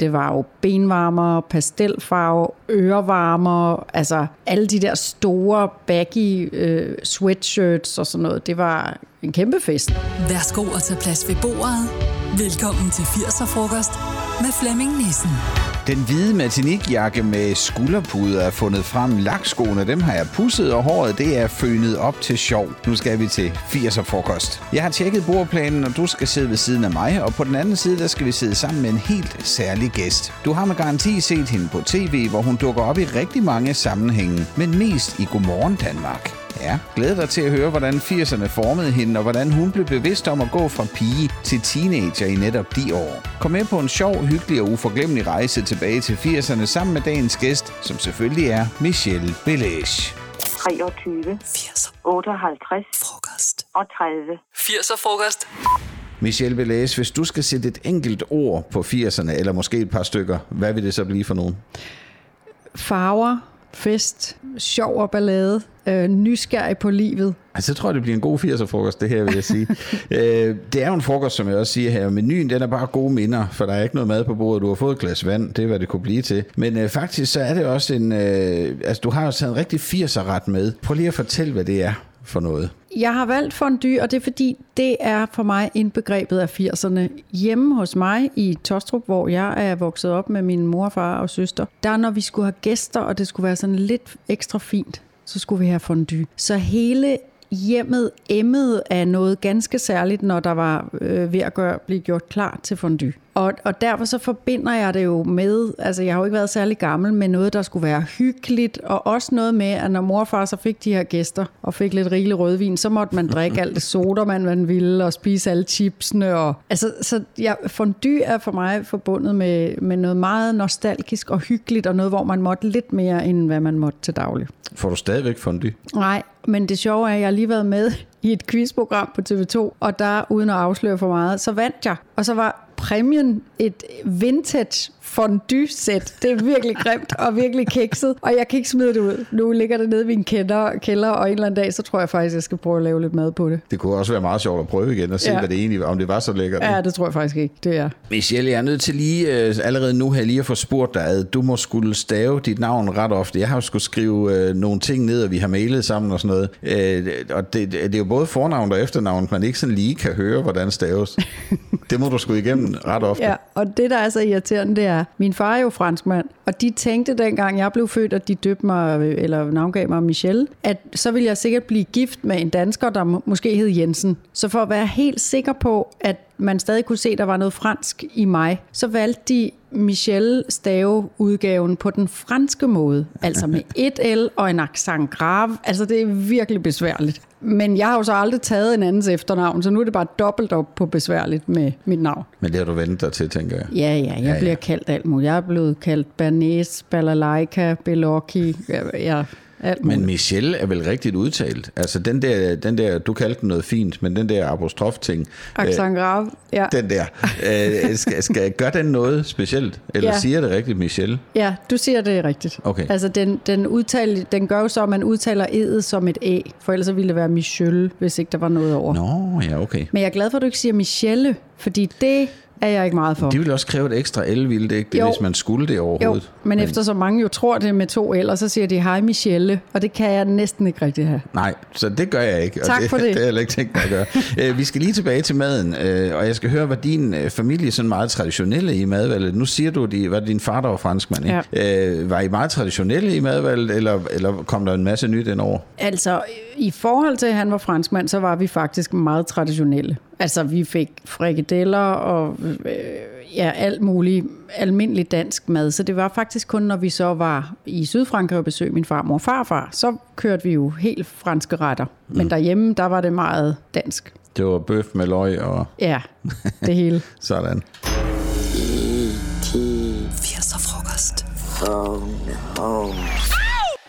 Det var jo benvarmer, pastelfarve, ørevarmer, altså alle de der store baggy øh, sweatshirts og sådan noget. Det var en kæmpe fest. Værsgo at tage plads ved bordet. Velkommen til 80'er-frokost med Flemming Nissen. Den hvide matinikjakke med skulderpuder er fundet frem. Lakskoene, dem har jeg pusset, og håret det er fønet op til sjov. Nu skal vi til 80'er frokost. Jeg har tjekket bordplanen, og du skal sidde ved siden af mig, og på den anden side, der skal vi sidde sammen med en helt særlig gæst. Du har med garanti set hende på tv, hvor hun dukker op i rigtig mange sammenhænge, men mest i Godmorgen Danmark. Ja, glæder dig til at høre, hvordan 80'erne formede hende, og hvordan hun blev bevidst om at gå fra pige til teenager i netop de år. Kom med på en sjov, hyggelig og uforglemmelig rejse tilbage til 80'erne sammen med dagens gæst, som selvfølgelig er Michelle Belage. 23, 80'er 58 frokost. og 30. 80'er frokost. Michelle Belage, hvis du skal sætte et enkelt ord på 80'erne, eller måske et par stykker, hvad vil det så blive for nogen? Farver, fest, sjov og ballade, øh, nysgerrig på livet. Altså, jeg tror, det bliver en god 80'er frokost, det her, vil jeg sige. øh, det er jo en frokost, som jeg også siger her. Menuen, den er bare gode minder, for der er ikke noget mad på bordet. Du har fået et glas vand, det er, hvad det kunne blive til. Men øh, faktisk, så er det også en... Øh, altså, du har jo taget en rigtig 80'er-ret med. Prøv lige at fortælle, hvad det er for noget. Jeg har valgt fondue, og det er fordi, det er for mig indbegrebet af 80'erne. Hjemme hos mig i Tostrup, hvor jeg er vokset op med min mor, far og søster, der når vi skulle have gæster, og det skulle være sådan lidt ekstra fint, så skulle vi have fondue. Så hele hjemmet emmede af noget ganske særligt, når der var øh, ved at gøre, blive gjort klar til fondue. Og, og derfor så forbinder jeg det jo med, altså jeg har jo ikke været særlig gammel, med noget, der skulle være hyggeligt, og også noget med, at når mor og far så fik de her gæster, og fik lidt rigelig rødvin, så måtte man drikke alt det soda, man, man ville, og spise alle chipsene. Og, altså, så ja, fondue er for mig forbundet med, med noget meget nostalgisk og hyggeligt, og noget, hvor man måtte lidt mere, end hvad man måtte til daglig. Får du stadigvæk fondue? Nej, men det sjove er, at jeg har lige været med i et quizprogram på TV2, og der, uden at afsløre for meget, så vandt jeg. Og så var præmien et vintage fondue-sæt. Det er virkelig grimt og virkelig kikset, og jeg kan ikke smide det ud. Nu ligger det nede i min kælder, kælder, og en eller anden dag, så tror jeg faktisk, jeg skal prøve at lave lidt mad på det. Det kunne også være meget sjovt at prøve igen og se, ja. Hvad det egentlig om det var så lækkert. Ja, det tror jeg faktisk ikke, det er. Michelle, jeg er nødt til lige øh, allerede nu her lige at få spurgt dig, at du må skulle stave dit navn ret ofte. Jeg har jo skulle skrive øh, nogle ting ned, og vi har mailet sammen og sådan noget. Øh, og det, det er jo både fornavn og efternavn, man ikke sådan lige kan høre, hvordan staves. det må du skulle igennem ret ofte. Ja, og det, der er så irriterende, det er, min far er jo franskmand, og de tænkte dengang, jeg blev født, at de døbte mig, eller navngav mig Michelle, at så ville jeg sikkert blive gift med en dansker, der måske hed Jensen. Så for at være helt sikker på, at man stadig kunne se, at der var noget fransk i mig, så valgte de Michelle stave udgaven på den franske måde. Altså med et L og en accent grave. Altså det er virkelig besværligt. Men jeg har jo så aldrig taget en andens efternavn, så nu er det bare dobbelt op på besværligt med mit navn. Men det har du ventet dig til, tænker jeg. Ja, ja, jeg Ja, ja, ja. bliver kaldt alt muligt. Jeg er blevet kaldt Bernays, Balalaika, Belocchi, ja, ja, alt muligt. Men Michelle er vel rigtigt udtalt. Altså den der, den der du kaldte den noget fint, men den der apostrof-ting, Accent grave, ja. den der, øh, skal, skal, gør den noget specielt? Eller Ja. siger det rigtigt, Michelle? Ja, du siger det rigtigt. Okay. Altså, den, den, udtale, den gør jo så, at man udtaler edet som et æ, for ellers ville det være Michelle, hvis ikke der var noget over. Nå, ja, okay. Men jeg er glad for, at du ikke siger Michelle, fordi det er jeg ikke meget for. De ville også kræve et ekstra el, ville det ikke? Det, Jo. hvis man skulle det Jo, overhovedet. men eftersom mange jo tror det med to L'er, så siger de hej Michelle, og det kan jeg næsten ikke rigtig have. Nej, så det gør jeg ikke. og Tak det, for det. det har jeg ikke tænkt mig at gøre. Øh, Vi skal lige tilbage til maden, øh, og jeg skal høre, hvad din øh, familie er sådan meget traditionelle i madvalget. Nu siger du, de, var det din far, der var franskmand, ikke? Ja. Var I meget traditionelle i madvalget, eller, eller kom der en masse nyt ind over? Altså, i forhold til, at han var franskmand, så var vi faktisk meget traditionelle. Altså, vi fik frikadeller og øh, ja, alt muligt almindelig dansk mad. Så det var faktisk kun, når vi så var i Sydfrankrig og besøgte min farmor og farfar, så kørte vi jo helt franske retter. Men derhjemme, der var det meget dansk. Det var bøf med løg og Ja, det hele. sådan. 80'er frokost.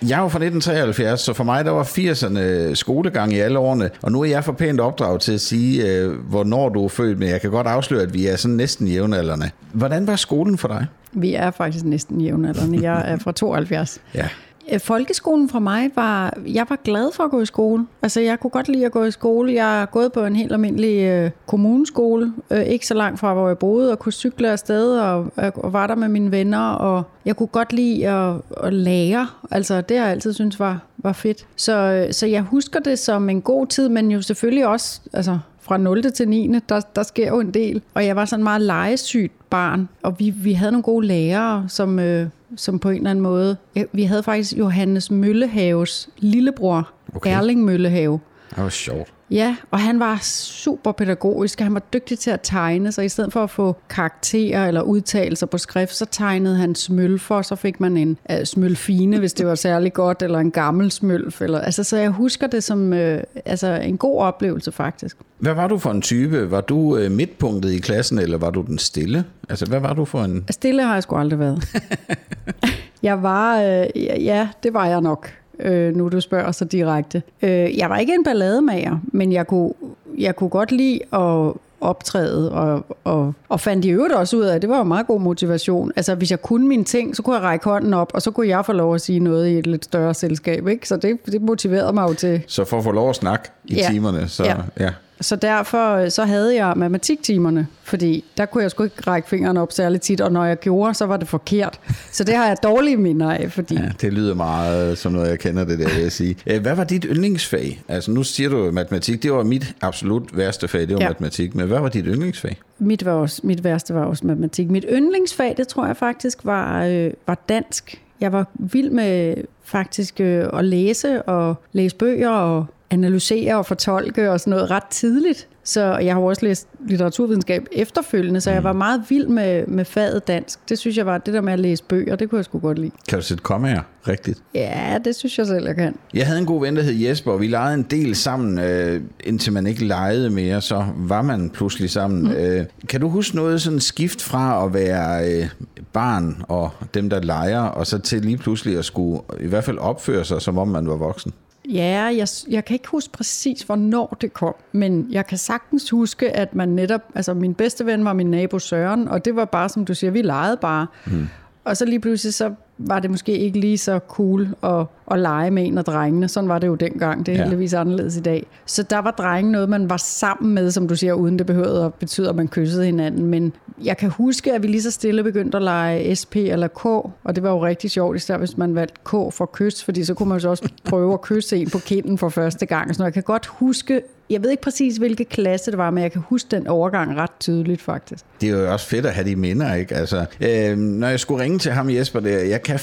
Jeg er jo fra 1973, så for mig der var 80'erne skolegang i alle årene, og nu er jeg for pænt opdraget til at sige, øh, hvornår du er født, men jeg kan godt afsløre, at vi er sådan næsten jævnaldrende. Hvordan var skolen for dig? Vi er faktisk næsten jævnaldrende. Jeg er fra 72. Ja. Øh, folkeskolen for mig var, jeg var glad for at gå i skole. Altså jeg kunne godt lide at gå i skole. Jeg er gået på en helt almindelig øh, kommuneskole, øh, ikke så langt fra hvor jeg boede, og kunne cykle afsted og, øh, og var der med mine venner. Og jeg kunne godt lide at, at lære. Altså det har jeg altid synes var, var fedt. Så, øh, så jeg husker det som en god tid, men jo selvfølgelig også, altså fra 0. til 9. Der, der sker jo en del. Og jeg var sådan meget legesygt barn, og vi, vi havde nogle gode lærere, som, øh, som på en eller anden måde... Vi havde faktisk Johannes Møllehaves lillebror, okay. Erling Møllehave. Det var sjovt. Ja, og han var super pædagogisk, og han var dygtig til at tegne, så i stedet for at få karakterer eller udtalelser på skrift, så tegnede han smølfer, så fik man en uh, smølfine, hvis det var særlig godt, eller en gammel smølf. Eller, altså, så jeg husker det som uh, altså, en god oplevelse faktisk. Hvad var du for en type? Var du øh, midtpunktet i klassen, eller var du den stille? Altså, hvad var du for en... Stille har jeg sgu aldrig været. jeg var, øh, ja, det var jeg nok, øh, nu du spørger så direkte. Øh, jeg var ikke en ballademager, men jeg kunne, jeg kunne godt lide at optræde, og, og, og fandt i øvrigt også ud af, at det var jo meget god motivation. Altså, hvis jeg kunne mine ting, så kunne jeg række hånden op, og så kunne jeg få lov at sige noget i et lidt større selskab, ikke? Så det, det motiverede mig jo til, Så for at få lov at snakke i Ja. timerne, så... Ja. ja. Så derfor øh, så havde jeg matematiktimerne, fordi der kunne jeg sgu ikke række fingrene op særlig tit, og når jeg gjorde, så var det forkert. Så det har jeg dårlige minder af, fordi Ja, det lyder meget som noget, jeg kender det der, vil jeg sige. Øh, Hvad var dit yndlingsfag? Altså, nu siger du matematik. Det var mit absolut værste fag, det var. Ja. matematik. Men hvad var dit yndlingsfag? mit, var også, mit værste var også matematik. Mit yndlingsfag, det tror jeg faktisk var, øh, var dansk. Jeg var vild med faktisk øh, at læse og læse bøger og analysere og fortolke og sådan noget ret tidligt. Så jeg har også læst litteraturvidenskab efterfølgende, så jeg var meget vild med, med faget dansk. Det synes jeg var, det der med at læse bøger, det kunne jeg sgu godt lide. Kan du sætte kommaer rigtigt? Ja, det synes jeg selv, jeg kan. Jeg havde en god ven, der hed Jesper, og vi legede en del sammen, øh, indtil man ikke legede mere, så var man pludselig sammen. Mm. Øh, kan du huske noget sådan skift fra at være øh, barn og dem, der leger, og så til lige pludselig at skulle i hvert fald opføre sig, som om man var voksen? Ja, jeg, jeg kan ikke huske præcis, hvornår det kom, men jeg kan sagtens huske, at man netop, altså min bedste ven var min nabo Søren, og det var bare, som du siger, vi legede bare. Mm. Og så lige pludselig, så var det måske ikke lige så cool at, at lege med en af drengene. Sådan var det jo dengang. Det er Ja. heldigvis anderledes i dag. Så der var drengen noget, man var sammen med, som du siger, uden det behøvede at betyde, at man kyssede hinanden. Men jeg kan huske, at vi lige så stille begyndte at lege SP eller K, og det var jo rigtig sjovt, især hvis man valgte K for kys, fordi så kunne man jo så også prøve at kysse en på kinden for første gang. Så jeg kan godt huske, jeg ved ikke præcis, hvilke klasse det var, men jeg kan huske den overgang ret tydeligt faktisk. Det er jo også fedt at have de minder, ikke? Altså, øh, når jeg skulle ringe til ham Jesper der, jeg kan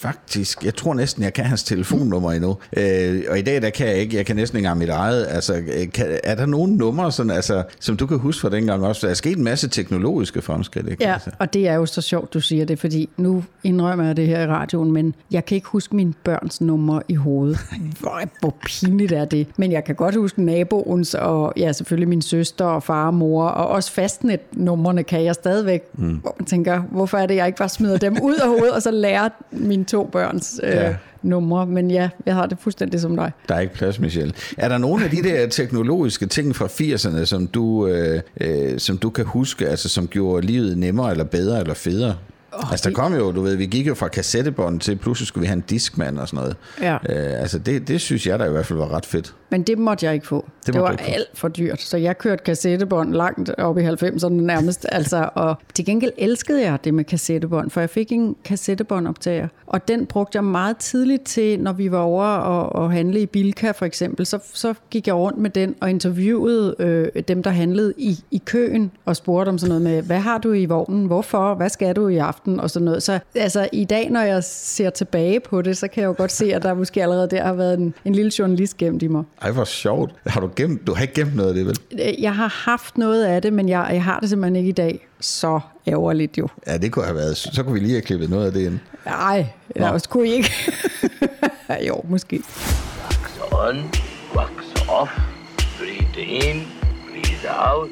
faktisk, jeg tror næsten, jeg kan hans telefonnummer endnu. Øh, og i dag, der kan jeg ikke, jeg kan næsten ikke engang mit eget. Altså, øh, kan, er der nogle numre, sådan, altså, som du kan huske fra dengang også? Der er sket en masse teknologiske fremskridt, ikke? Ja, Altså. og det er jo så sjovt, du siger det, fordi nu indrømmer jeg det her i radioen, men jeg kan ikke huske mine børns numre i hovedet. Hvor, hvor pinligt er det. Men jeg kan godt huske naboens, og ja, selvfølgelig min søster og far og mor, og også fastnet-numrene kan jeg stadigvæk. Mm. Hvor man tænker, hvorfor er det, jeg ikke bare smider dem ud af hovedet, og så lærer mine to børns øh, Ja. numre. Men ja, jeg har det fuldstændig som dig. Der er ikke plads, Michelle. Er der nogle af de der teknologiske ting fra 80'erne, som du, øh, øh, som du kan huske, altså som gjorde livet nemmere, eller bedre, eller federe? Oh, altså der kom jo, du ved, vi gik jo fra kassettebånd til, pludselig skulle vi have en diskmand og sådan noget. Ja. Øh, altså det, det synes jeg da i hvert fald var ret fedt. Men det måtte jeg ikke få. Det, det var ikke få. alt for dyrt, så jeg kørte kassettebånd langt op i 90'erne nærmest. altså, og til gengæld elskede jeg det med kassettebånd, for jeg fik en kassettebåndoptager. Og den brugte jeg meget tidligt til, når vi var over og, og handle i Bilka for eksempel. Så, så gik jeg rundt med den og interviewede øh, dem, der handlede i, i køen og spurgte om sådan noget med, hvad har du i vognen, hvorfor, hvad skal du i aften og sådan noget. Så altså, i dag, når jeg ser tilbage på det, så kan jeg jo godt se, at der måske allerede der har været en, en lille journalist gemt i mig. Ej, hvor sjovt. Har du gemt? Du har ikke gemt noget af det, vel? Øh, Jeg har haft noget af det, men jeg, jeg har det simpelthen ikke i dag. Så ærgerligt jo. Ja, det kunne have været. Så kunne vi lige have klippet noget af det ind. Nej, jeg også kunne I ikke. jo, måske. Wax on, wax off. Breathe in, breathe out.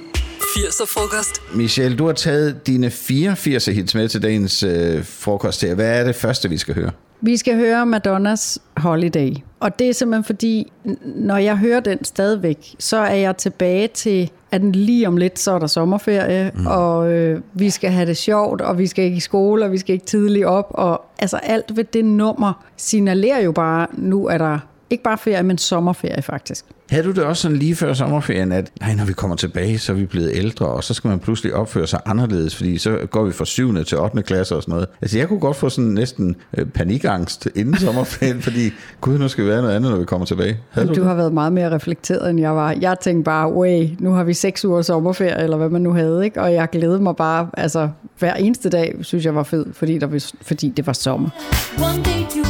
80'er frokost. Michelle, du har taget dine 84 hits med til dagens øh, frokost her. Hvad er det første, vi skal høre? Vi skal høre Madonnas Holiday. Og det er simpelthen fordi, når jeg hører den stadigvæk, så er jeg tilbage til, at lige om lidt, så er der sommerferie, mm. og øh, vi skal have det sjovt, og vi skal ikke i skole, og vi skal ikke tidligt op. Og altså alt ved det nummer signalerer jo bare, nu er der ikke bare ferie, men sommerferie faktisk. Havde du det også sådan lige før sommerferien, at nej, når vi kommer tilbage, så er vi blevet ældre, og så skal man pludselig opføre sig anderledes, fordi så går vi fra 7. til 8. klasse og sådan noget. Altså jeg kunne godt få sådan næsten øh, panikangst inden sommerferien, fordi gud, nu skal vi være noget andet, når vi kommer tilbage. Havde Du, du, har været meget mere reflekteret, end jeg var. Jeg tænkte bare, way, nu har vi seks uger sommerferie, eller hvad man nu havde, ikke? Og jeg glædede mig bare, altså hver eneste dag, synes jeg var fed, fordi, der, var- fordi det var sommer. One day to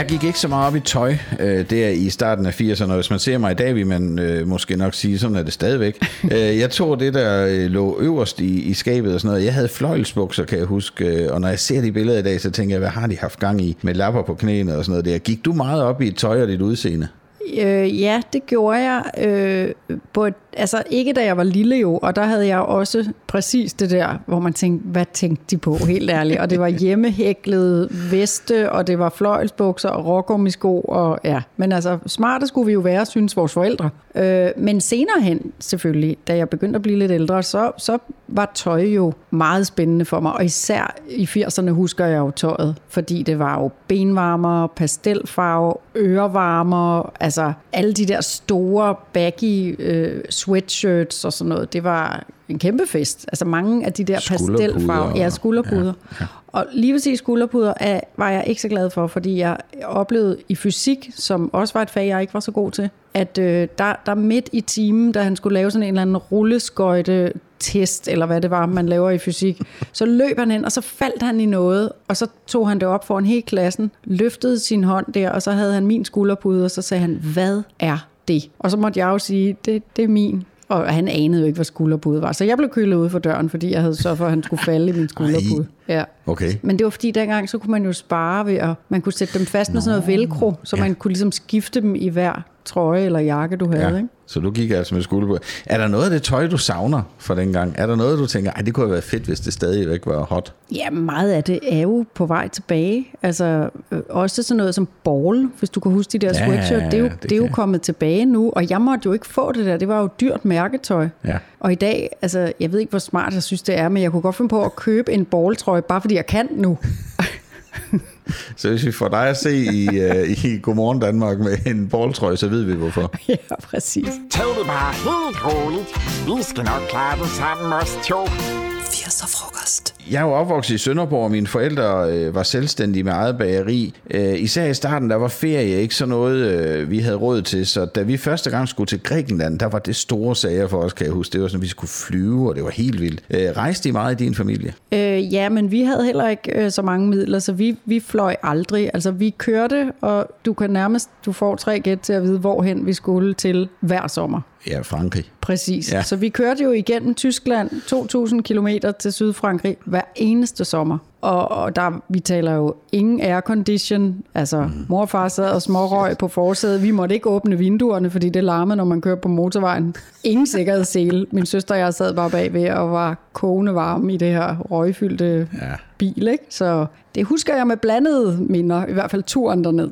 Jeg gik ikke så meget op i tøj øh, der i starten af 80'erne, og hvis man ser mig i dag, vil man øh, måske nok sige, sådan er det stadigvæk. øh, jeg tog det, der øh, lå øverst i, i skabet og sådan noget. Jeg havde fløjlsbukser, kan jeg huske, øh, og når jeg ser de billeder i dag, så tænker jeg, hvad har de haft gang i med lapper på knæene og sådan noget der. Gik du meget op i tøj og dit udseende? Øh, ja, det gjorde jeg. Øh, på et, altså ikke da jeg var lille jo, og der havde jeg også præcis det der, hvor man tænkte, hvad tænkte de på, helt ærligt. Og det var hjemmehæklede veste, og det var fløjelsbukser og rockgummisko, og ja. Men altså, smarte skulle vi jo være, synes vores forældre. Øh, men senere hen, selvfølgelig, da jeg begyndte at blive lidt ældre, så, så var tøj jo meget spændende for mig. Og især i 80'erne husker jeg jo tøjet, fordi det var jo benvarmer, pastelfarve, ørevarmer, altså alle de der store baggy øh, sweatshirts og sådan noget, det var en kæmpe fest. Altså mange af de der pastelfarver, ja, skulderpuder. Ja, ja. Og lige præcis skulderpuder er, var jeg ikke så glad for, fordi jeg oplevede i fysik, som også var et fag, jeg ikke var så god til, at øh, der, der midt i timen, da han skulle lave sådan en eller anden rulleskøjte test, eller hvad det var, man laver i fysik, så løb han ind, og så faldt han i noget, og så tog han det op foran hele klassen, løftede sin hånd der, og så havde han min skulderpude, og så sagde han, hvad er det? Og så måtte jeg jo sige, det, det er min. Og han anede jo ikke, hvad skulderpude var. Så jeg blev kølet ude for døren, fordi jeg havde så for, at han skulle falde i min skulderpude. Ja. Okay. Men det var fordi, dengang så kunne man jo spare ved at, man kunne sætte dem fast med sådan noget velcro, så ja. man kunne ligesom skifte dem i hver trøje eller jakke, du havde. Ja. Ikke? Så du gik altså med skulderpuder. Er der noget af det tøj, du savner fra dengang? Er der noget, du tænker, ej, det kunne have været fedt, hvis det stadigvæk var hot? Ja, meget af det er jo på vej tilbage. Altså øh, også sådan noget som ball, hvis du kan huske de der Ja, sweatshirt. Det er jo, det det er jo kommet tilbage nu, og jeg måtte jo ikke få det der. Det var jo dyrt mærketøj. Ja. Og i dag, altså jeg ved ikke, hvor smart jeg synes, det er, men jeg kunne godt finde på at købe en balltrøje, bare fordi jeg kan nu. Så hvis vi får dig at se i, uh, i Godmorgen Danmark med en boldtrøje, så ved vi hvorfor. ja, præcis. Tag det bare helt roligt. Vi skal nok klare det sammen, os to. 80'er frokost. Jeg er jo opvokset i Sønderborg, og mine forældre øh, var selvstændige med eget bageri. Øh, især i starten, der var ferie ikke så noget, øh, vi havde råd til. Så da vi første gang skulle til Grækenland, der var det store sager for os, kan jeg huske. Det var sådan, at vi skulle flyve, og det var helt vildt. Øh, rejste I meget i din familie? Øh, ja, men vi havde heller ikke øh, så mange midler, så vi, vi fløj aldrig. Altså, vi kørte, og du kan nærmest, du får tre gæt til at vide, hvorhen vi skulle til hver sommer. Ja, Frankrig. Præcis. Ja. Så vi kørte jo igennem Tyskland 2.000 km til Sydfrankrig hver eneste sommer. Og, og der, vi taler jo ingen aircondition. Altså, mm. mor og far sad og smårøg på forsædet. Vi måtte ikke åbne vinduerne, fordi det larmede, når man kører på motorvejen. Ingen sikkerhedssele. Min søster og jeg sad bare bagved og var kogende varme i det her røgfyldte Ja. bil. Ikke? Så det husker jeg med blandede minder, i hvert fald turen derned.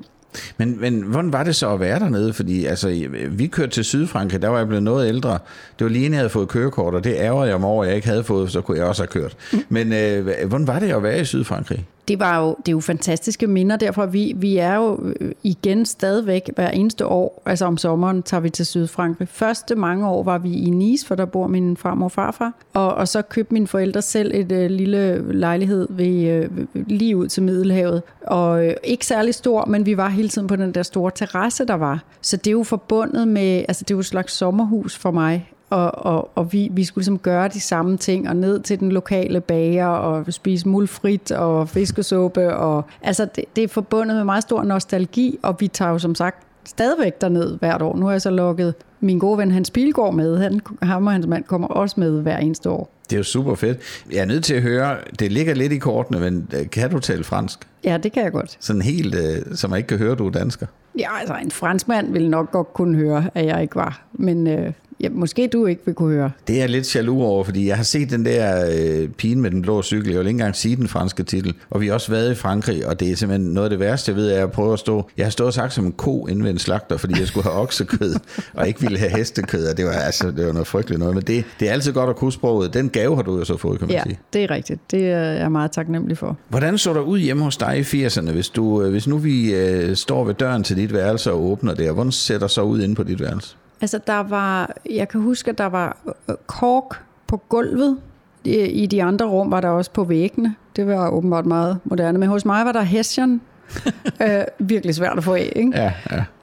Men, men hvordan var det så at være dernede? Fordi altså, vi kørte til Sydfrankrig, der var jeg blevet noget ældre. Det var lige inden jeg havde fået kørekort, og det ærger jeg mig over, at jeg ikke havde fået, så kunne jeg også have kørt. Men øh, hvordan var det at være i Sydfrankrig? Det var jo, det er jo fantastiske minder derfor. Vi, vi er jo øh, igen stadigvæk hver eneste år, altså om sommeren tager vi til Sydfrankrig. Første mange år var vi i Nice, for der bor min farmor og farfar. Og, og så købte mine forældre selv et øh, lille lejlighed ved, øh, lige ud til Middelhavet. Og øh, ikke særlig stor, men vi var hele tiden på den der store terrasse, der var. Så det er jo forbundet med, altså det er jo et slags sommerhus for mig og, og, og vi, vi skulle ligesom gøre de samme ting, og ned til den lokale bager, og spise mulfrit og fiskesuppe, og altså det, det er forbundet med meget stor nostalgi, og vi tager jo som sagt stadigvæk derned hvert år. Nu har jeg så lukket min gode ven Hans Bilgaard med. Han, ham og hans mand kommer også med hver eneste år. Det er jo super fedt. Jeg er nødt til at høre, det ligger lidt i kortene, men øh, kan du tale fransk? Ja, det kan jeg godt. Sådan helt, øh, så man ikke kan høre, du er dansker. Ja, altså en franskmand ville nok godt kunne høre, at jeg ikke var. Men øh, ja, måske du ikke vil kunne høre. Det er jeg lidt jaloux over, fordi jeg har set den der øh, pigen med den blå cykel. Jeg vil ikke engang sige den franske titel. Og vi har også været i Frankrig, og det er simpelthen noget af det værste, jeg ved, er at prøve at stå. Jeg har stået og sagt som en ko inde ved en slagter, fordi jeg skulle have oksekød, og ikke ville have hestekød. Og det var, altså, det var noget frygteligt noget. Men det, det er altid godt at kunne sproget. Den gave har du jo så fået, kan man Ja, sige. det er rigtigt. Det er jeg meget taknemmelig for. Hvordan så der ud hjemme hos dig i 80'erne, hvis, du, øh, hvis nu vi øh, står ved døren til dit værelse og åbner det? Hvordan ser der så ud inde på dit værelse? Altså, der var, jeg kan huske, at der var øh, kork på gulvet. I, I de andre rum var der også på væggene. Det var åbenbart meget moderne. Men hos mig var der hessian. øh, virkelig svært at få af, ikke? Ja,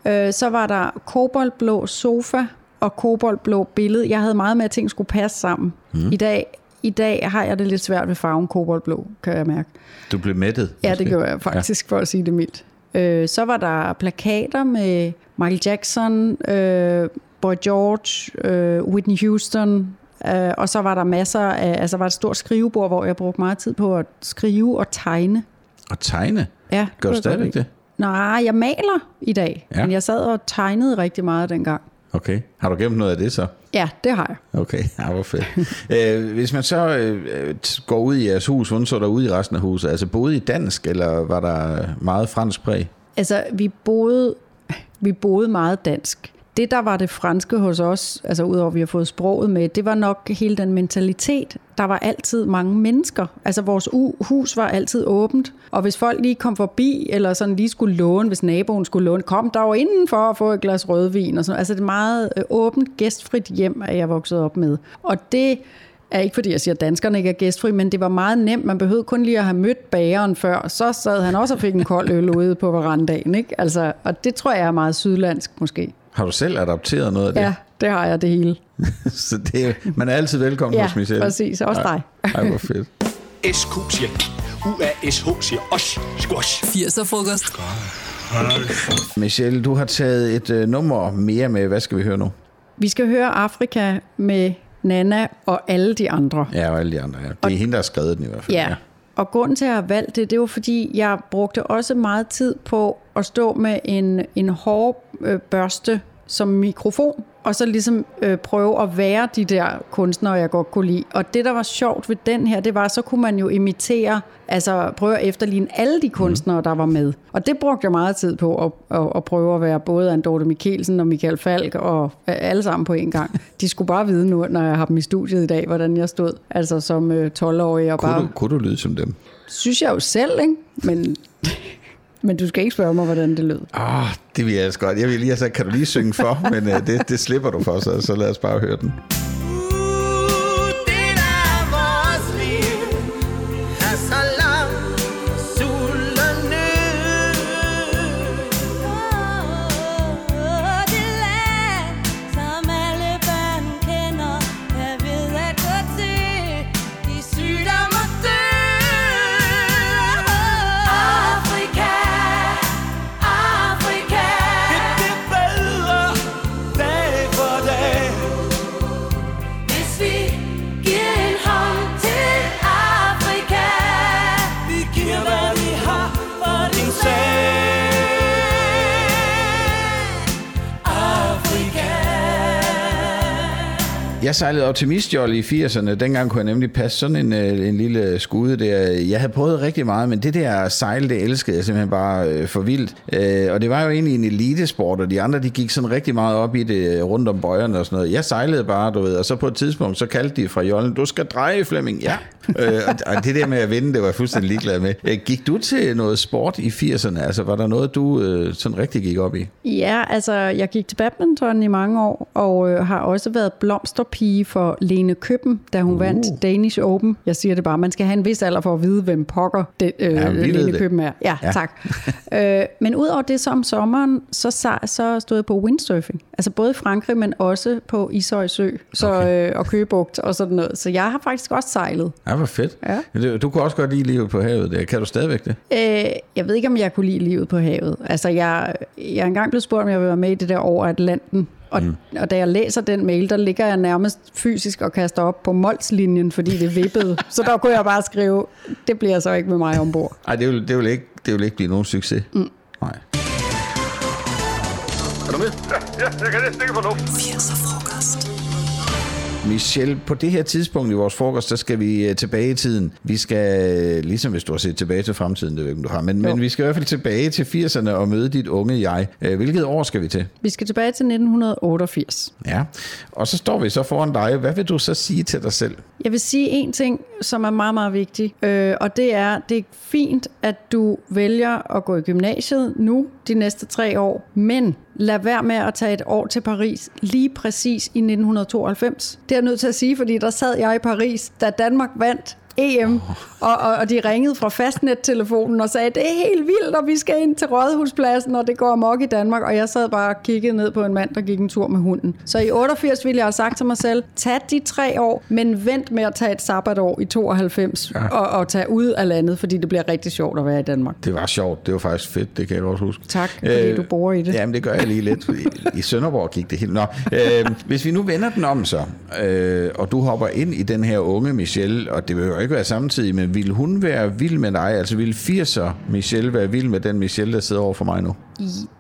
ja. Øh, så var der koboldblå sofa og koboldblå billede. Jeg havde meget med, at ting skulle passe sammen. Mm. I, dag, I dag har jeg det lidt svært ved farven koboldblå, kan jeg mærke. Du blev mættet? Ja, det gjorde jeg faktisk, ja. for at sige det mildt. Øh, så var der plakater med Michael Jackson, øh, Boy George, øh, Whitney Houston, øh, og så var der masser af, altså var et stort skrivebord, hvor jeg brugte meget tid på at skrive og tegne. Og tegne? Ja, Gør du stadigvæk det? Nej, jeg maler i dag, Ja. men jeg sad og tegnede rigtig meget dengang. Okay. Har du gemt noget af det så? Ja, det har jeg. Okay, ja, hvor fedt. øh, hvis man så øh, går ud i jeres hus, hvordan så der ud i resten af huset? Altså boede I dansk, eller var der meget fransk præg? Altså, vi boede, vi boede meget dansk. Det, der var det franske hos os, altså udover at vi har fået sproget med, det var nok hele den mentalitet. Der var altid mange mennesker. Altså, vores hus var altid åbent. Og hvis folk lige kom forbi, eller sådan lige skulle låne, hvis naboen skulle låne, kom der jo indenfor at få et glas rødvin. Og sådan. Altså, det er meget øh, åbent, gæstfrit hjem, at jeg voksede op med. Og det er ikke fordi, jeg siger, at danskerne ikke er gæstfri, men det var meget nemt. Man behøvede kun lige at have mødt bageren før. Så sad han også og fik en kold øl ude på verandaen. Ikke? Altså, og det tror jeg er meget sydlandsk måske. Har du selv adopteret noget af det? Ja, det har jeg det hele. så det er, man er altid velkommen Ja, hos Michelle. præcis. Også dig. Ej, hvor fedt. SQ siger UASH siger os. Squash. 80'er frokost. Michelle, du har taget et øh, nummer mere med. Hvad skal vi høre nu? Vi skal høre Afrika med Nana og alle de andre. Ja, og alle de andre. Ja. Det er hende, der har skrevet den i hvert fald. Ja. Og grunden til, at jeg har valgt det, det var fordi, jeg brugte også meget tid på at stå med en, en hård øh, børste som mikrofon, og så ligesom øh, prøve at være de der kunstnere, jeg godt kunne lide. Og det, der var sjovt ved den her, det var, så kunne man jo imitere, altså prøve at efterligne alle de kunstnere, der var med. Og det brugte jeg meget tid på at, at, at prøve at være både Anne Dorte Mikkelsen og Michael Falk og øh, alle sammen på en gang. De skulle bare vide nu, når jeg har dem i studiet i dag, hvordan jeg stod, altså som øh, 12-årig og Kunne, bare du, kunne du lyde som dem? synes jeg jo selv, ikke? Men, men du skal ikke spørge mig, hvordan det lød. Ah, det vil jeg altså godt. Jeg vil lige have sagt, kan du lige synge for? Men uh, det, det slipper du for, så, så lad os bare høre den. Jeg sejlede optimistjolle i 80'erne. Dengang kunne jeg nemlig passe sådan en, øh, en lille skude der. Jeg havde prøvet rigtig meget, men det der sejl, det elskede jeg simpelthen bare øh, for vildt. Øh, og det var jo egentlig en elitesport, og de andre, de gik sådan rigtig meget op i det øh, rundt om bøjerne og sådan noget. Jeg sejlede bare, du ved, og så på et tidspunkt, så kaldte de fra jollen, du skal dreje, Flemming. Ja. øh, og, og det der med at vinde, det var jeg fuldstændig ligeglad med. Øh, gik du til noget sport i 80'erne? Altså, var der noget, du øh, sådan rigtig gik op i? Ja, altså, jeg gik til badminton i mange år, og øh, har også været blomsterpige pige for Lene Køben, da hun uh. vandt Danish Open. Jeg siger det bare, man skal have en vis alder for at vide, hvem pokker det, øh, Ja, Lene det. Køben er. Ja, Ja. tak. øh, men udover det, så om sommeren, så, så, så stod jeg på windsurfing. Altså både i Frankrig, men også på Ishøj Sø så, okay. øh, og Køgebugt og sådan noget. Så jeg har faktisk også sejlet. Ja, hvor fedt. Ja. Du, du kunne også godt lide livet på havet. Der. Kan du stadigvæk det? Øh, jeg ved ikke, om jeg kunne lide livet på havet. Altså, jeg, jeg er engang blevet spurgt, om jeg vil være med i det der over Atlanten. Og, mm. og da jeg læser den mail, der ligger jeg nærmest fysisk og kaster op på Mols-linjen, fordi det vippede. så der kunne jeg bare skrive, det bliver så ikke med mig ombord. Nej, det vil, det, vil ikke, det vil ikke blive nogen succes. Mm. Nej. Er du med? Ja, ja jeg kan næsten ikke få luft. 80'er frokost. Michelle, på det her tidspunkt i vores frokost, der skal vi øh, tilbage i tiden. Vi skal, ligesom hvis du har set tilbage til fremtiden, det ved ikke, du har, men, men vi skal i hvert fald tilbage til 80'erne og møde dit unge jeg. Øh, Hvilket år skal vi til? Vi skal tilbage til 1988. Ja, og så står vi så foran dig. Hvad vil du så sige til dig selv? Jeg vil sige en ting, som er meget, meget vigtig, øh, og det er, det er fint, at du vælger at gå i gymnasiet nu de næste tre år, men lad være med at tage et år til Paris lige præcis i 1992. Det er jeg nødt til at sige, fordi der sad jeg i Paris, da Danmark vandt EM, og, og, og de ringede fra fastnettelefonen og sagde, det er helt vildt, og vi skal ind til Rådhuspladsen, og det går amok i Danmark, og jeg sad bare og kiggede ned på en mand, der gik en tur med hunden. Så i 88 ville jeg have sagt til mig selv, tag de tre år, men vent med at tage et sabbatår i 92 ja. og, og tage ud af landet, fordi det bliver rigtig sjovt at være i Danmark. Det var sjovt. Det var faktisk fedt. Det kan jeg godt huske. Øh, Tak, fordi du bor i det. Jamen, det gør jeg lige lidt. I Sønderborg gik det helt... Nå, øh, hvis vi nu vender den om så, øh, og du hopper ind i den her unge Michelle, og det vil jo ikke være samtidig, men vil hun være vild med dig? Altså vil 80'er Michelle være vild med den Michelle, der sidder over for mig nu?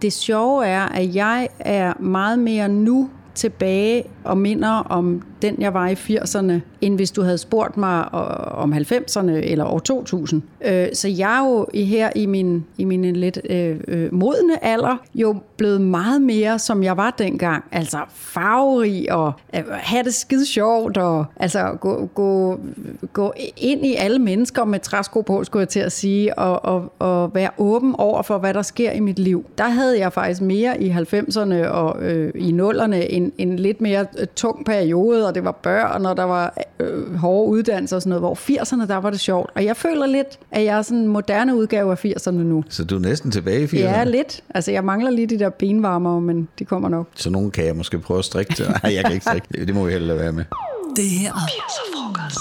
Det sjove er, at jeg er meget mere nu tilbage og minder om den, jeg var i 80'erne, end hvis du havde spurgt mig øh, om 90'erne eller år 2000. Øh, så jeg er jo her i min, i min lidt øh, øh, modne alder jo blevet meget mere, som jeg var dengang. Altså farverig og øh, have det skide sjovt og altså gå, gå, gå ind i alle mennesker med træsko på, skulle jeg til at sige, og, og, og være åben over for, hvad der sker i mit liv. Der havde jeg faktisk mere i 90'erne og øh, i 0'erne en, en lidt mere tung periode, og det var børn, og der var øh, hårde uddannelser og sådan noget, hvor 80'erne, der var det sjovt. Og jeg føler lidt, at jeg er sådan en moderne udgave af 80'erne nu. Så du er næsten tilbage i 80'erne? Ja, lidt. Altså, jeg mangler lige de der benvarmere, men de kommer nok. Så nogen kan jeg måske prøve at strikke til. Nej, jeg kan ikke strikke. Det må vi hellere være med. Det her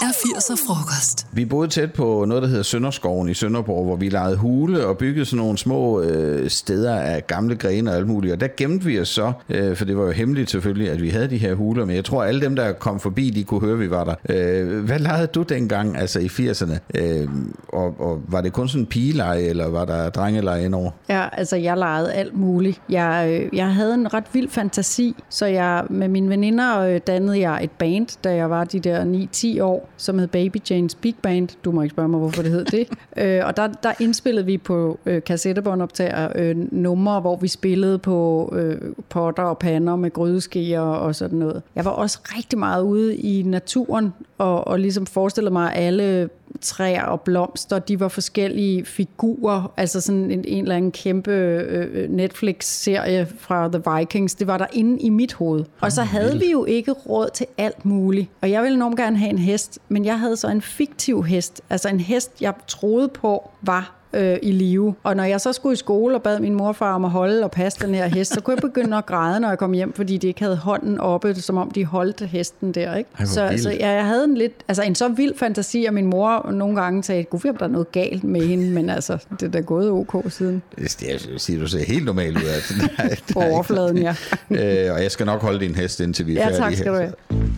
er 80'er frokost. Vi boede tæt på noget, der hedder Sønderskoven i Sønderborg, hvor vi lejede hule og byggede sådan nogle små øh, steder af gamle grene og alt muligt. Og der gemte vi os så, øh, for det var jo hemmeligt selvfølgelig, at vi havde de her huler, men jeg tror, alle dem, der kom forbi, de kunne høre, at vi var der. Øh, hvad lejede du dengang, altså i 80'erne? Øh, og, og var det kun sådan en pigeleje, eller var der drengeleje indover? Ja, altså jeg legede alt muligt. Jeg, øh, jeg havde en ret vild fantasi, så jeg med mine veninder øh, dannede jeg et band, da jeg var de der 9-10 år, som hed Baby Jane's Big Band. Du må ikke spørge mig, hvorfor det hed det. øh, og der, der indspillede vi på øh, kassettebåndoptager øh, numre, hvor vi spillede på øh, potter og pander med grydeskeer og sådan noget. Jeg var også rigtig meget ude i naturen og, og ligesom forestillede mig, at alle træer og blomster, de var forskellige figurer, altså sådan en, en eller anden kæmpe øh, Netflix-serie fra The Vikings, det var der inde i mit hoved. Og så havde vi jo ikke råd til alt muligt. Og jeg ville enormt gerne have en hest, men jeg havde så en fiktiv hest, altså en hest, jeg troede på var øh, i live. Og når jeg så skulle i skole og bad min morfar om at holde og passe den her hest, så kunne jeg begynde at græde, når jeg kom hjem, fordi de ikke havde hånden oppe, som om de holdt hesten der. Ikke? hvor så, vildt. så ja, jeg havde en lidt, altså en så vild fantasi, at min mor nogle gange sagde, gud, om der er noget galt med hende, men altså, det er da gået ok siden. Det jeg siger, du ser helt normal ud. Altså, der, er- der På er overfladen, ja. øh, og jeg skal nok holde din hest, indtil vi er Ja, færdige tak skal her. du have.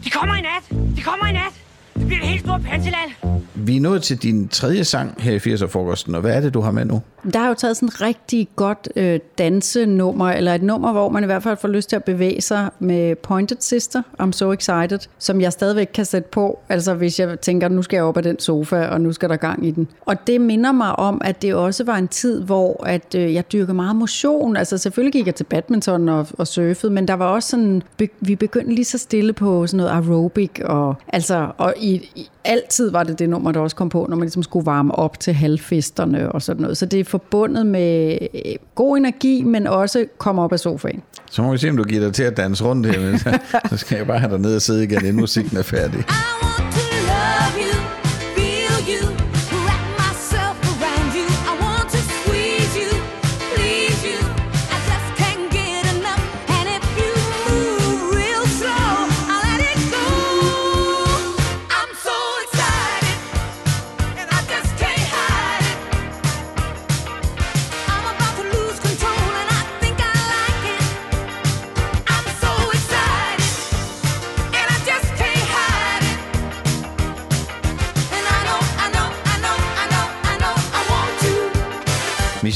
De kommer i nat! De kommer i nat! Det bliver et helt stort panseland! Vi er nået til din tredje sang her i 80'er-frokosten, og hvad er det, du har med nu? Der er jo taget sådan et rigtig godt øh, dansenummer, eller et nummer, hvor man i hvert fald får lyst til at bevæge sig med Pointed Sister, I'm So Excited, som jeg stadigvæk kan sætte på, altså hvis jeg tænker, nu skal jeg op af den sofa, og nu skal der gang i den. Og det minder mig om, at det også var en tid, hvor at, øh, jeg dyrkede meget motion, altså selvfølgelig gik jeg til badminton og, og surfede, men der var også sådan, be, vi begyndte lige så stille på sådan noget aerobic, og, altså, og i i, i, altid var det det nummer, der også kom på, når man ligesom skulle varme op til halvfesterne og sådan noget. Så det er forbundet med øh, god energi, men også komme op af sofaen. Så må vi se, om du giver dig til at danse rundt her. Så, skal jeg bare have dig ned og sidde igen, inden musikken er færdig. love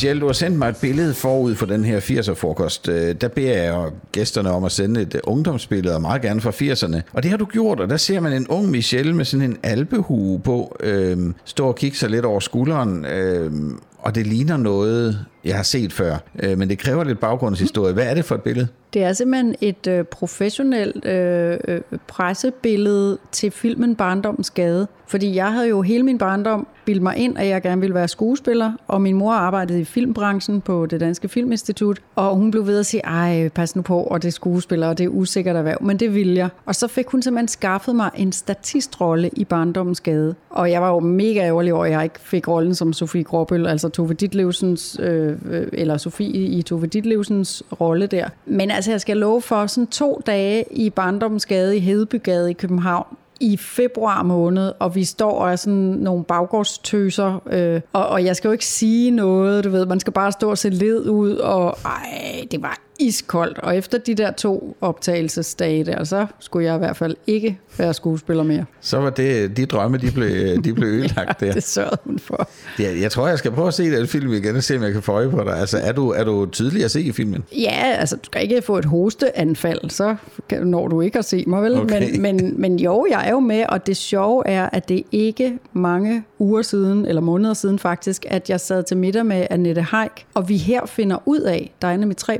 to. Michelle, du har sendt mig et billede forud for den her 80'er-frokost. Øh, der beder jeg gæsterne om at sende et ungdomsbillede, og meget gerne fra 80'erne. Og det har du gjort, og der ser man en ung Michelle med sådan en alpehue på, øhm, stå og kigge sig lidt over skulderen, øhm, og det ligner noget, jeg har set før. Øh, men det kræver lidt baggrundshistorie. Hvad er det for et billede? Det er simpelthen et øh, professionelt øh, øh, pressebillede til filmen Barndommens Gade. Fordi jeg havde jo hele min barndom bildt mig ind, at jeg gerne ville være skuespiller, og min mor arbejdede i filmbranchen på det Danske Filminstitut, og hun blev ved at sige, ej, pas nu på, og det er skuespiller, og det er usikkert erhverv, men det ville jeg. Og så fik hun simpelthen skaffet mig en statistrolle i Barndommens Gade. Og jeg var jo mega ærgerlig over, at jeg ikke fik rollen som Sofie Gråbøl, altså Tove Ditlevsens, øh, øh, eller Sofie i Tove Ditlevsens rolle der. Men altså, jeg skal love for sådan to dage i Barndomsgade i Hedebygade i København, i februar måned, og vi står og er sådan nogle baggårdstøser, øh, og, og jeg skal jo ikke sige noget, du ved, man skal bare stå og se led ud, og ej, det var iskoldt. Og efter de der to optagelsesdage der, så skulle jeg i hvert fald ikke være skuespiller mere. Så var det, de drømme, de blev, de blev ødelagt der. Det sørgede hun for. Ja, jeg tror, jeg skal prøve at se den film igen og se, om jeg kan få øje på dig. Altså, er du, er du tydelig at se i filmen? Ja, altså du skal ikke få et hosteanfald, så når du ikke at se mig, vel? Okay. Men, men, men jo, jeg er jo med, og det sjove er, at det ikke mange uger siden, eller måneder siden faktisk, at jeg sad til middag med Annette Haik, og vi her finder ud af, der er nemlig tre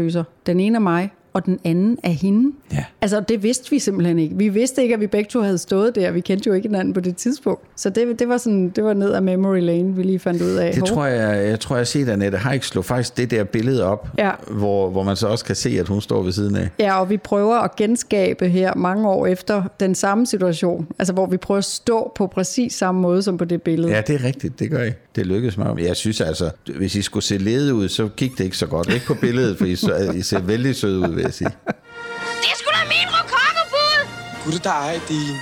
baggårdstøser. Den ene er mig, og den anden er hende. Ja. Altså, det vidste vi simpelthen ikke. Vi vidste ikke, at vi begge to havde stået der. Vi kendte jo ikke hinanden på det tidspunkt. Så det, det var sådan, det var ned ad memory lane, vi lige fandt ud af. Det Hov. tror jeg, jeg tror, jeg har set, Annette Haik slog faktisk det der billede op, Ja. hvor, hvor man så også kan se, at hun står ved siden af. Ja, og vi prøver at genskabe her mange år efter den samme situation. Altså, hvor vi prøver at stå på præcis samme måde som på det billede. Ja, det er rigtigt, det gør I. Det lykkedes mig. Jeg synes altså, hvis I skulle se lede ud, så gik det ikke så godt. Ikke på billedet, for I, så, I ser vældig søde ud, vil jeg sige. Det er sgu da min rokokkebud! Gud dig, din.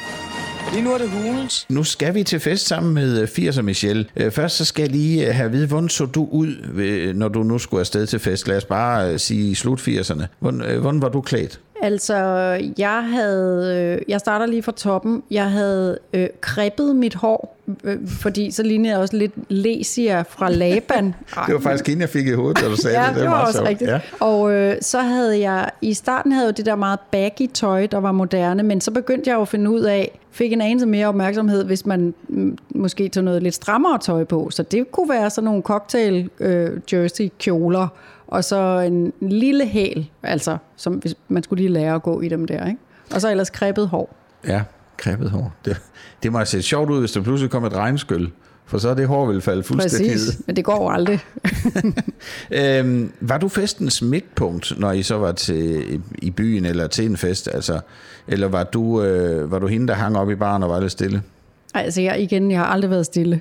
Lige nu er det hulens. Nu skal vi til fest sammen med øh, 80'er Michelle. Øh, Først så skal jeg lige øh, have at vide, hvordan så du ud, når du nu skulle afsted til fest? Lad os bare øh, sige slut 80'erne. Hvordan, øh, hvordan var du klædt? Altså, jeg havde... øh, Jeg starter lige fra toppen. Jeg havde øh, kreppet mit hår, øh, fordi så lignede jeg også lidt Lesia fra Laban. Det var faktisk hende, jeg fik i hovedet, da du sagde ja, det. det, var meget også sjovt. rigtigt. Ja. Ja. Og øh, så havde jeg, i starten havde jeg jo det der meget baggy tøj, der var moderne, men så begyndte jeg jo at finde ud af, fik en anelse mere opmærksomhed, hvis man mm, måske tog noget lidt strammere tøj på. Så det kunne være sådan nogle cocktail øh, jersey kjoler, og så en lille hæl, altså, som hvis man skulle lige lære at gå i dem der, ikke? Og så ellers kreppet hår. Ja, kreppet hår. Det, det må set sjovt ud, hvis der pludselig kom et regnskyld. For så er det hår vil falde fuldstændig Præcis, men det går jo aldrig. øhm, Var du festens midtpunkt, når I så var til, i byen eller til en fest? Altså, eller var du, øh, var du hende, der hang op i baren og var lidt stille? Altså jeg, igen, jeg har aldrig været stille.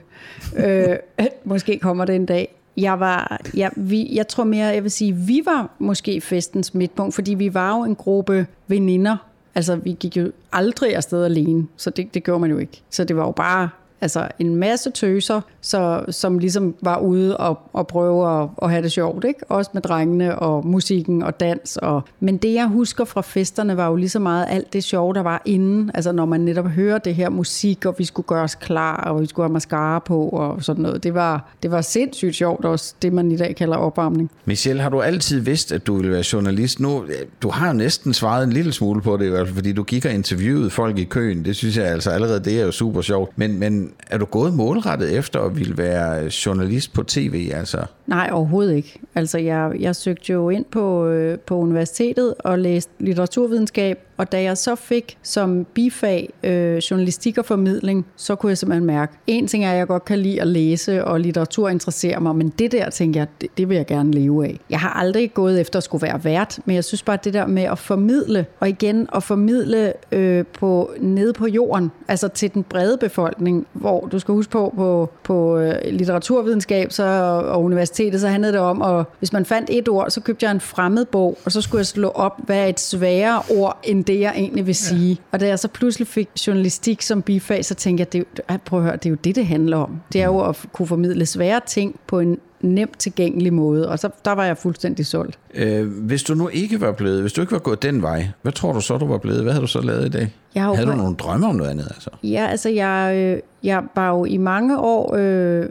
øh, måske kommer det en dag. Jeg var, jeg, vi, jeg tror mere, jeg vil sige, vi var måske festens midtpunkt, fordi vi var jo en gruppe veninder. Altså vi gik jo aldrig afsted alene, så det, det gjorde man jo ikke. Så det var jo bare altså en masse tøser, så, som ligesom var ude og, og prøve at, at have det sjovt, ikke? Også med drengene og musikken og dans. Og, men det, jeg husker fra festerne, var jo lige så meget alt det sjove, der var inden. Altså når man netop hører det her musik, og vi skulle gøre os klar, og vi skulle have mascara på og sådan noget. Det var, det var sindssygt sjovt også, det man i dag kalder opvarmning. Michelle, har du altid vidst, at du ville være journalist? Nu, øh, du har jo næsten svaret en lille smule på det, i hvert fald, fordi du gik og interviewede folk i køen. Det synes jeg altså allerede, det er jo super sjovt. Men, men er du gået målrettet efter at ville være journalist på tv? Altså? Nej, overhovedet ikke. Altså, jeg, jeg søgte jo ind på, øh, på universitetet og læste litteraturvidenskab, og da jeg så fik som bifag øh, journalistik og formidling, så kunne jeg simpelthen mærke, en ting er, at jeg godt kan lide at læse, og litteratur interesserer mig, men det der, tænker jeg, det, det vil jeg gerne leve af. Jeg har aldrig gået efter at skulle være vært, men jeg synes bare, at det der med at formidle, og igen at formidle øh, på, nede på jorden, altså til den brede befolkning, hvor du skal huske på, på, på øh, litteraturvidenskab så, og universitetet, så handlede det om, at hvis man fandt et ord, så købte jeg en fremmed bog, og så skulle jeg slå op, hvad er et sværere ord, end det jeg egentlig vil sige. Ja. Og da jeg så pludselig fik journalistik som bifag, så tænkte jeg, det, er prøv at høre, det er jo det, det handler om. Det er jo at kunne formidle svære ting på en nemt tilgængelig måde, og så der var jeg fuldstændig solgt. Øh, hvis du nu ikke var blevet, hvis du ikke var gået den vej, hvad tror du så, du var blevet? Hvad havde du så lavet i dag? Jeg havde du nogle drømme om noget andet? Altså? Ja, altså jeg, øh, jeg var jo i mange år, øh,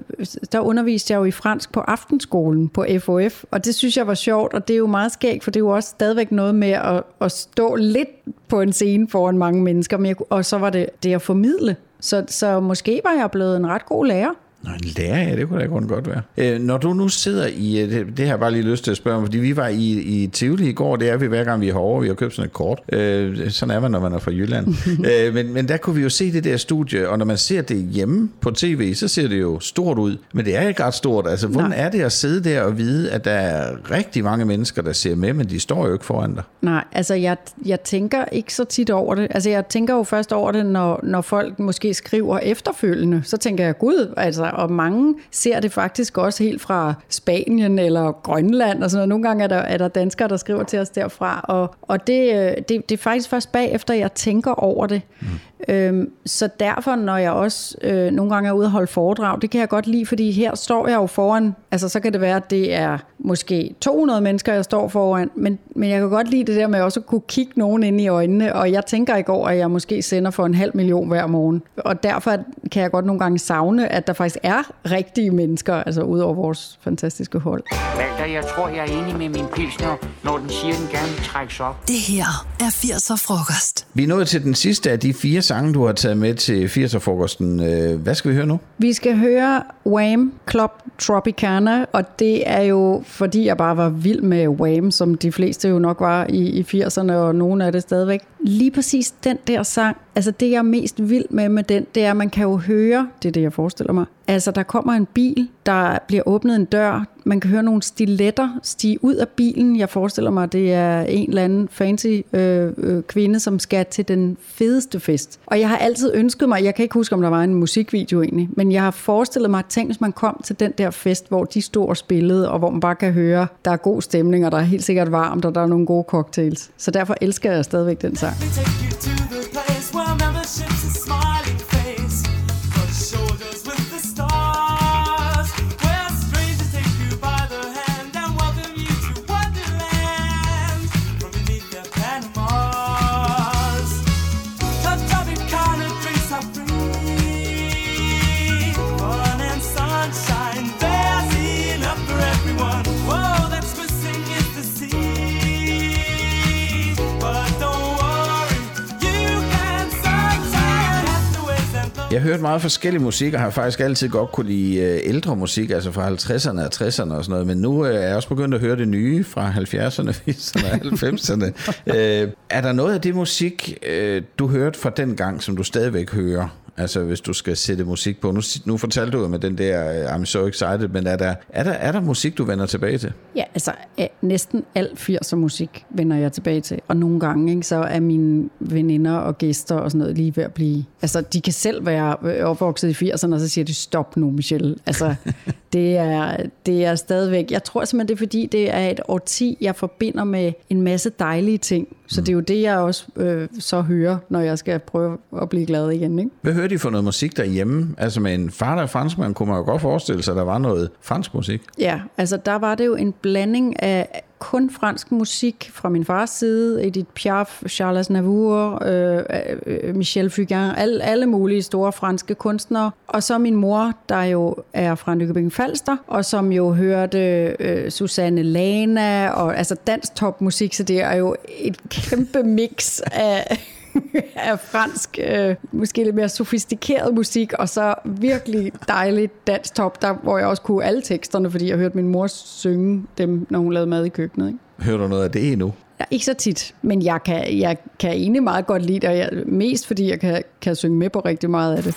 der underviste jeg jo i fransk på aftenskolen på FOF, og det synes jeg var sjovt, og det er jo meget skægt, for det er jo også stadigvæk noget med at, at stå lidt på en scene foran mange mennesker, men jeg, og så var det det at formidle. Så, så måske var jeg blevet en ret god lærer. Nå, en lærer, ja, det kunne da grunden godt være. Øh, når du nu sidder i, øh, det, det har jeg bare lige lyst til at spørge om, fordi vi var i, i Tivoli i går, det er vi hver gang vi er herovre, vi har købt sådan et kort. Øh, sådan er man, når man er fra Jylland. øh, men, men der kunne vi jo se det der studie, og når man ser det hjemme på tv, så ser det jo stort ud. Men det er ikke ret stort. Altså, hvordan Nej. er det at sidde der og vide, at der er rigtig mange mennesker, der ser med, men de står jo ikke foran dig? Nej, altså jeg, jeg tænker ikke så tit over det. Altså jeg tænker jo først over det, når, når folk måske skriver efterfølgende. Så tænker jeg, gud, altså, og mange ser det faktisk også helt fra Spanien eller Grønland og sådan noget. Nogle gange er der, er der danskere, der skriver til os derfra, og, og det, øh, det, det er faktisk først bagefter, jeg tænker over det. Mm. Øhm, så derfor, når jeg også øh, nogle gange er ude og holde foredrag, det kan jeg godt lide, fordi her står jeg jo foran, altså så kan det være, at det er måske 200 mennesker, jeg står foran, men, men jeg kan godt lide det der med også at kunne kigge nogen ind i øjnene, og jeg tænker ikke over, at jeg måske sender for en halv million hver morgen. Og derfor kan jeg godt nogle gange savne, at der faktisk er rigtige mennesker, altså ud over vores fantastiske hold. Walter, jeg tror, jeg er enig med min pilsner, når den siger, den gerne trækkes op. Det her er 80'er frokost. Vi er nået til den sidste af de fire sange, du har taget med til 80'er-frokosten. Øh, hvad skal vi høre nu? Vi skal høre Wham! Club Tropicana, og det er jo, fordi jeg bare var vild med Wham!, som de fleste jo nok var i, i 80'erne, og nogle af det stadigvæk. Lige præcis den der sang, altså det jeg er mest vild med med den, det er, at man kan jo høre, det er det jeg forestiller mig, altså der kommer en bil, der bliver åbnet en dør, man kan høre nogle stiletter stige ud af bilen. Jeg forestiller mig, det er en eller anden fancy øh, øh, kvinde, som skal til den fedeste fest. Og jeg har altid ønsket mig, jeg kan ikke huske, om der var en musikvideo egentlig, men jeg har forestillet mig, at tænk, hvis man kom til den der fest, hvor de stod og spillede, og hvor man bare kan høre, der er god stemning, og der er helt sikkert varmt, og der er nogle gode cocktails. Så derfor elsker jeg stadigvæk den sang. Let me take you to meget forskellig musik, og har faktisk altid godt kunne lide øh, ældre musik, altså fra 50'erne og 60'erne og sådan noget, men nu øh, er jeg også begyndt at høre det nye fra 70'erne, 80'erne og 90'erne. øh, er der noget af det musik, øh, du hørte fra den gang, som du stadigvæk hører? Altså hvis du skal sætte musik på. Nu, nu fortalte du med den der øh, I'm so excited, men er der, er, der, er der musik, du vender tilbage til? Ja, altså næsten al 80'er musik vender jeg tilbage til. Og nogle gange, ikke, så er mine veninder og gæster og sådan noget lige ved at blive... Altså, de kan selv være øh, opvokset i 80'erne, og så siger de, stop nu, Michelle. Altså, det er, det er stadigvæk... Jeg tror simpelthen, det er fordi, det er et årti, jeg forbinder med en masse dejlige ting. Så det er jo det, jeg også øh, så hører, når jeg skal prøve at blive glad igen, ikke? Hvad hører de for noget musik derhjemme? Altså med en far, der er franskmand, kunne man jo godt forestille sig, at der var noget fransk musik. Ja, altså der var det jo en blanding af kun fransk musik fra min fars side, Edith Piaf, Charles Navour, øh, øh, Michel Fugain, alle, alle mulige store franske kunstnere. Og så min mor, der jo er fra Nykøbing Falster, og som jo hørte øh, Susanne Lana, og altså dansk topmusik, så det er jo et kæmpe mix af af fransk, øh, måske lidt mere sofistikeret musik, og så virkelig dejligt dansk top, der, hvor jeg også kunne alle teksterne, fordi jeg hørte min mor synge dem, når hun lavede mad i køkkenet. Ikke? Hører du noget af det endnu? ikke så tit, men jeg kan, jeg kan egentlig meget godt lide det, og jeg, mest fordi jeg kan, kan synge med på rigtig meget af det.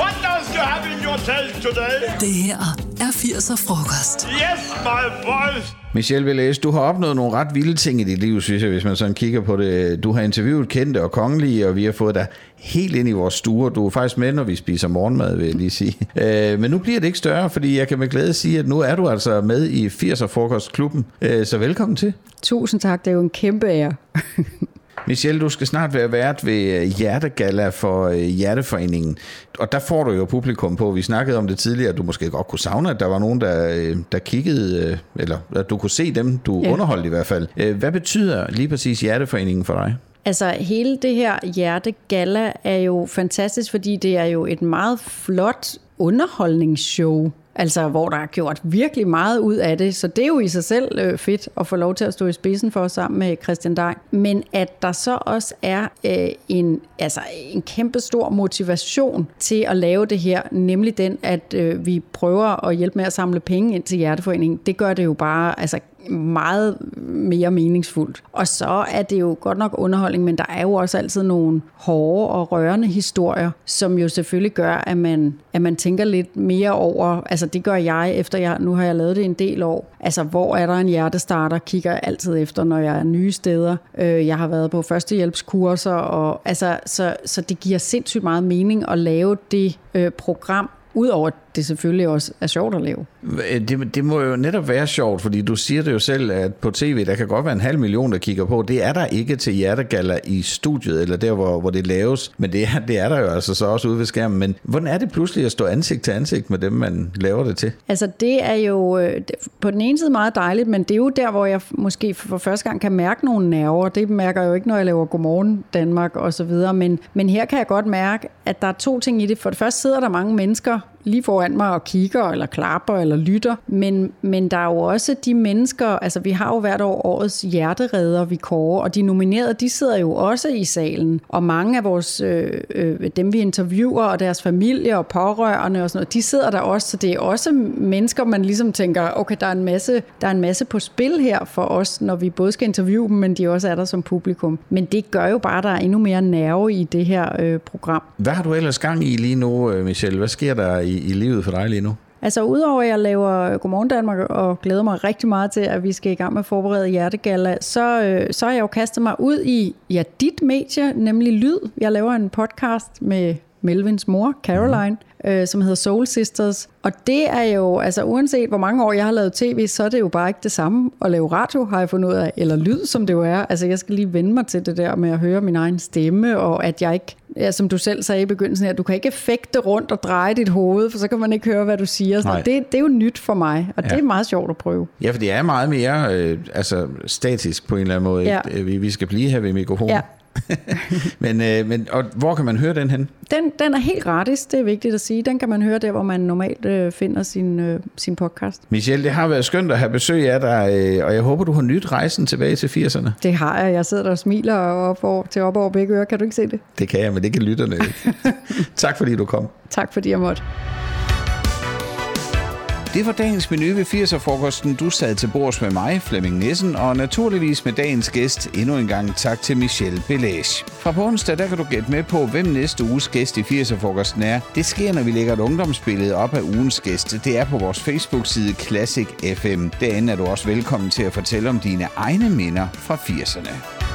What does you have in your today? Det her er 80'er frokost. Yes, my boys. Michelle Velez, du har opnået nogle ret vilde ting i dit liv, synes jeg, hvis man sådan kigger på det. Du har interviewet kendte og kongelige, og vi har fået dig helt ind i vores stue. Du er faktisk med, når vi spiser morgenmad, vil jeg lige sige. Øh, men nu bliver det ikke større, fordi jeg kan med glæde sige, at nu er du altså med i 80'er Frokostklubben. Øh, så velkommen til. Tusind tak, det er jo en kæmpe ære. Michelle, du skal snart være vært ved øh, Hjertegala for øh, Hjerteforeningen. Og der får du jo publikum på. Vi snakkede om det tidligere, at du måske godt kunne savne, at der var nogen, der, øh, der kiggede, eller at du kunne se dem, du Ja. underholdt i hvert fald. Hvad betyder lige præcis Hjerteforeningen for dig? Altså hele det her hjertegalla er jo fantastisk, fordi det er jo et meget flot underholdningsshow. Altså, hvor der er gjort virkelig meget ud af det. Så det er jo i sig selv øh, fedt at få lov til at stå i spidsen for sammen med Christian Dej. Men at der så også er øh, en, altså, en kæmpe stor motivation til at lave det her, nemlig den, at øh, vi prøver at hjælpe med at samle penge ind til Hjerteforeningen. Det gør det jo bare altså, meget mere meningsfuldt. Og så er det jo godt nok underholdning, men der er jo også altid nogle hårde og rørende historier, som jo selvfølgelig gør, at man, at man tænker lidt mere over, altså det gør jeg, efter jeg, nu har jeg lavet det en del år, altså hvor er der en hjertestarter, kigger jeg altid efter, når jeg er nye steder. Øh, jeg har været på førstehjælpskurser, og altså, så, så det giver sindssygt meget mening at lave det øh, program, Udover at det selvfølgelig også er sjovt at lave. Det, det må jo netop være sjovt, fordi du siger det jo selv, at på tv, der kan godt være en halv million, der kigger på. Det er der ikke til hjertegalla i studiet, eller der, hvor, hvor det laves. Men det er, det er der jo altså så også ude ved skærmen. Men hvordan er det pludselig at stå ansigt til ansigt med dem, man laver det til? Altså det er jo øh, på den ene side meget dejligt, men det er jo der, hvor jeg måske for første gang kan mærke nogle nerver. Det mærker jeg jo ikke, når jeg laver Godmorgen Danmark og så videre. Men, men her kan jeg godt mærke, at der er to ting i det. For det første sidder der mange mennesker lige foran mig og kigger, eller klapper, eller lytter. Men, men der er jo også de mennesker, altså vi har jo hvert år årets hjerteredder, vi kårer, og de nominerede, de sidder jo også i salen. Og mange af vores, øh, øh, dem vi interviewer, og deres familie og pårørende og sådan noget, de sidder der også, så det er også mennesker, man ligesom tænker, okay, der er en masse, der er en masse på spil her for os, når vi både skal interviewe dem, men de også er der som publikum. Men det gør jo bare, at der er endnu mere nerve i det her øh, program. Hvad har du ellers gang i lige nu, øh, Michelle? Hvad sker der i, i livet for dig lige nu? Altså udover at jeg laver Godmorgen Danmark og glæder mig rigtig meget til, at vi skal i gang med at forberede Hjertegalla, så, øh, så har jeg jo kastet mig ud i ja, dit medie, nemlig Lyd. Jeg laver en podcast med Melvins mor, Caroline, mm. øh, som hedder Soul Sisters. Og det er jo, altså uanset hvor mange år jeg har lavet tv, så er det jo bare ikke det samme at lave radio, har jeg fundet ud af, eller lyd, som det jo er. Altså jeg skal lige vende mig til det der med at høre min egen stemme, og at jeg ikke, ja, som du selv sagde i begyndelsen her, du kan ikke fægte rundt og dreje dit hoved, for så kan man ikke høre, hvad du siger. Så det, det er jo nyt for mig, og ja. Det er meget sjovt at prøve. Ja, for det er meget mere øh, altså, statisk på en eller anden måde. Ja. Vi, vi skal blive her ved mikrofonen. Ja. men, øh, men og hvor kan man høre den hen? Den, den er helt gratis, det er vigtigt at sige. Den kan man høre der, hvor man normalt øh, finder sin, øh, sin podcast. Michelle, det har været skønt at have besøg af dig, øh, og jeg håber, du har nyt rejsen tilbage til 80'erne. Det har jeg. Jeg sidder der og smiler op over, til op over begge ører. Kan du ikke se det? Det kan jeg, men det kan lytterne ikke. tak fordi du kom. Tak fordi jeg måtte. Det var dagens menu ved 80'er-frokosten. Du sad til bords med mig, Flemming Nissen, og naturligvis med dagens gæst endnu en gang tak til Michelle Belage. Fra på onsdag, der kan du gætte med på, hvem næste uges gæst i 80'er-frokosten er. Det sker, når vi lægger et ungdomsbillede op af ugens gæst. Det er på vores Facebook-side Classic FM. Derinde er du også velkommen til at fortælle om dine egne minder fra 80'erne.